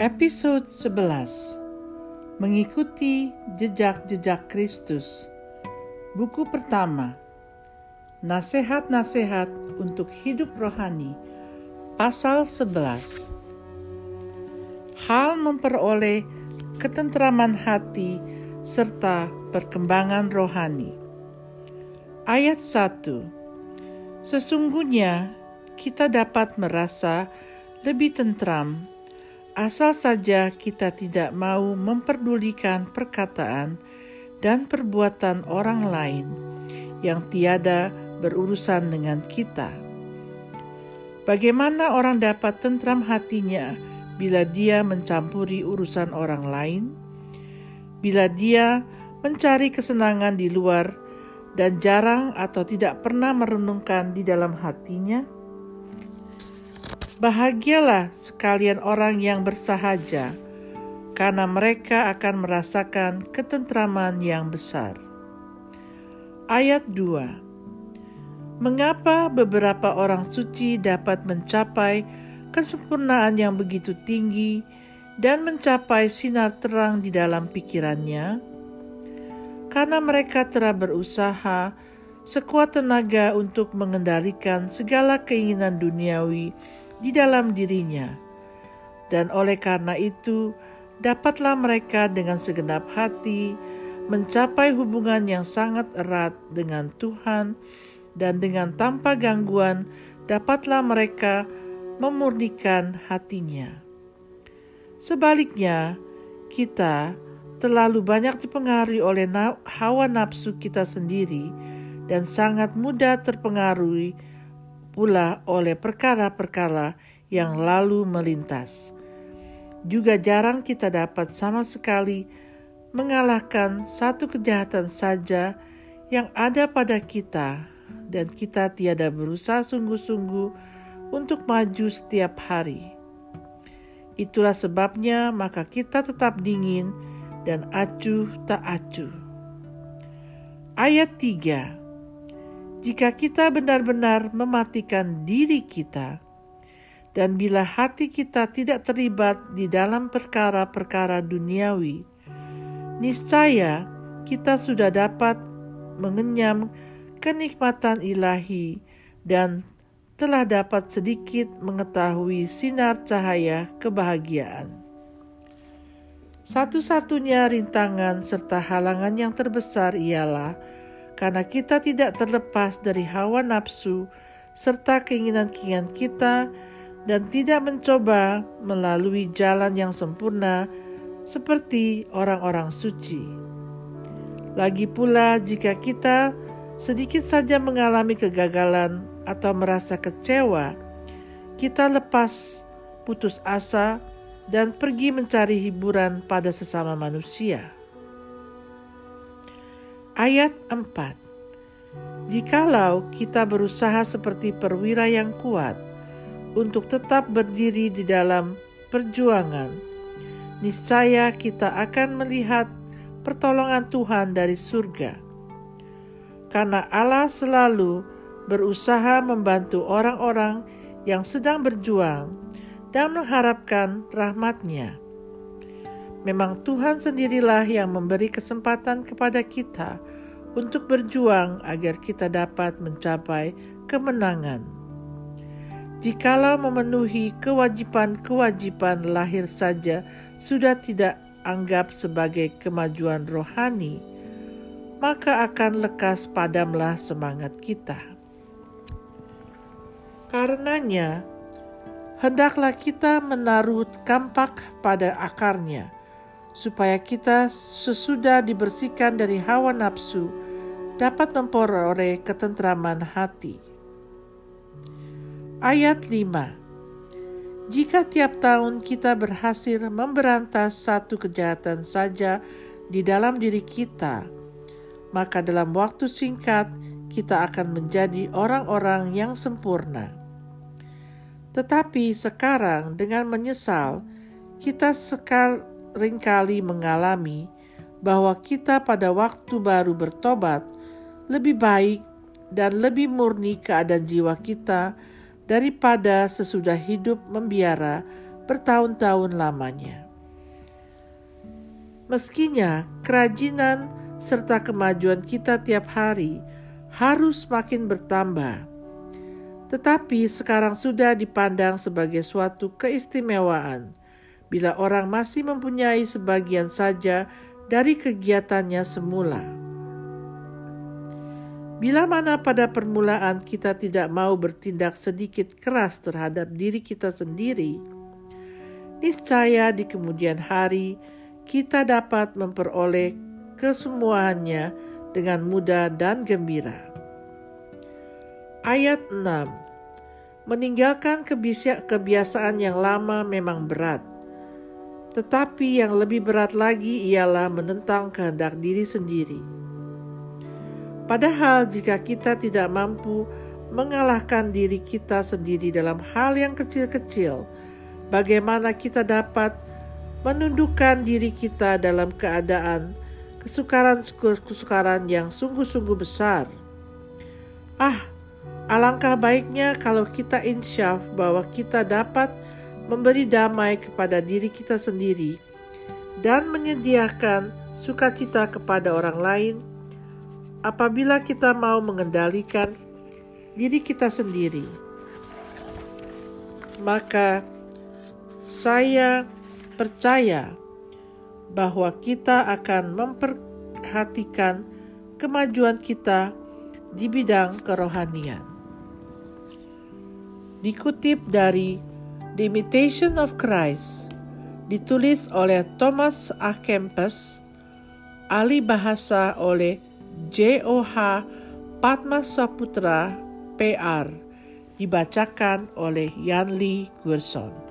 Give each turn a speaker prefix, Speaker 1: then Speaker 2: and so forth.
Speaker 1: Episode 11 Mengikuti Jejak-Jejak Kristus. Buku pertama. Nasihat-nasihat untuk hidup rohani. Pasal 11 Hal memperoleh ketentraman hati serta perkembangan rohani. Ayat 1 Sesungguhnya kita dapat merasa lebih tentram asal saja kita tidak mau memperdulikan perkataan dan perbuatan orang lain yang tiada berurusan dengan kita. Bagaimana orang dapat tentram hatinya bila dia mencampuri urusan orang lain? Bila dia mencari kesenangan di luar dan jarang atau tidak pernah merenungkan di dalam hatinya? Bahagialah sekalian orang yang bersahaja, karena mereka akan merasakan ketentraman yang besar. Ayat 2 Mengapa beberapa orang suci dapat mencapai kesempurnaan yang begitu tinggi dan mencapai sinar terang di dalam pikirannya? Karena mereka telah berusaha sekuat tenaga untuk mengendalikan segala keinginan duniawi di dalam dirinya, dan oleh karena itu dapatlah mereka dengan segenap hati mencapai hubungan yang sangat erat dengan Tuhan, dan dengan tanpa gangguan dapatlah mereka memurnikan hatinya. Sebaliknya, kita terlalu banyak dipengaruhi oleh hawa nafsu kita sendiri dan sangat mudah terpengaruhi pula oleh perkara-perkara yang lalu melintas. Juga jarang kita dapat sama sekali mengalahkan satu kejahatan saja yang ada pada kita, dan kita tiada berusaha sungguh-sungguh untuk maju setiap hari. Itulah sebabnya, maka kita tetap dingin dan acuh tak acuh. Ayat 3 jika kita benar-benar mematikan diri kita, dan bila hati kita tidak terlibat di dalam perkara-perkara duniawi, niscaya kita sudah dapat mengenyam kenikmatan ilahi dan telah dapat sedikit mengetahui sinar cahaya kebahagiaan. Satu-satunya rintangan serta halangan yang terbesar ialah karena kita tidak terlepas dari hawa nafsu serta keinginan-keinginan kita dan tidak mencoba melalui jalan yang sempurna seperti orang-orang suci. Lagi pula, jika kita sedikit saja mengalami kegagalan atau merasa kecewa, kita lepas putus asa dan pergi mencari hiburan pada sesama manusia. Ayat 4 Jikalau kita berusaha seperti perwira yang kuat untuk tetap berdiri di dalam perjuangan, niscaya kita akan melihat pertolongan Tuhan dari surga. Karena Allah selalu berusaha membantu orang-orang yang sedang berjuang dan mengharapkan rahmatnya. Memang Tuhan sendirilah yang memberi kesempatan kepada kita untuk berjuang agar kita dapat mencapai kemenangan. Jikalau memenuhi kewajiban-kewajiban lahir saja sudah tidak anggap sebagai kemajuan rohani, maka akan lekas padamlah semangat kita. Karenanya, hendaklah kita menaruh kampak pada akarnya, supaya kita sesudah dibersihkan dari hawa nafsu dapat memperoleh ketentraman hati. Ayat 5 Jika tiap tahun kita berhasil memberantas satu kejahatan saja di dalam diri kita, maka dalam waktu singkat kita akan menjadi orang-orang yang sempurna. Tetapi sekarang dengan menyesal, kita sekal sering kali mengalami bahwa kita pada waktu baru bertobat lebih baik dan lebih murni keadaan jiwa kita daripada sesudah hidup membiara bertahun-tahun lamanya. Meskinya kerajinan serta kemajuan kita tiap hari harus makin bertambah, tetapi sekarang sudah dipandang sebagai suatu keistimewaan bila orang masih mempunyai sebagian saja dari kegiatannya semula. Bila mana pada permulaan kita tidak mau bertindak sedikit keras terhadap diri kita sendiri, niscaya di kemudian hari kita dapat memperoleh kesemuanya dengan mudah dan gembira. Ayat 6 Meninggalkan kebiasaan yang lama memang berat, tetapi yang lebih berat lagi ialah menentang kehendak diri sendiri. Padahal, jika kita tidak mampu mengalahkan diri kita sendiri dalam hal yang kecil-kecil, bagaimana kita dapat menundukkan diri kita dalam keadaan kesukaran-kesukaran yang sungguh-sungguh besar? Ah, Alangkah baiknya kalau kita insyaf bahwa kita dapat memberi damai kepada diri kita sendiri dan menyediakan sukacita kepada orang lain apabila kita mau mengendalikan diri kita sendiri. Maka saya percaya bahwa kita akan memperhatikan kemajuan kita di bidang kerohanian. Dikutip dari The Imitation of Christ, ditulis oleh Thomas A. Kempes, ahli bahasa oleh J.O.H. Patma Saputra, PR, dibacakan oleh Yanli Gerson.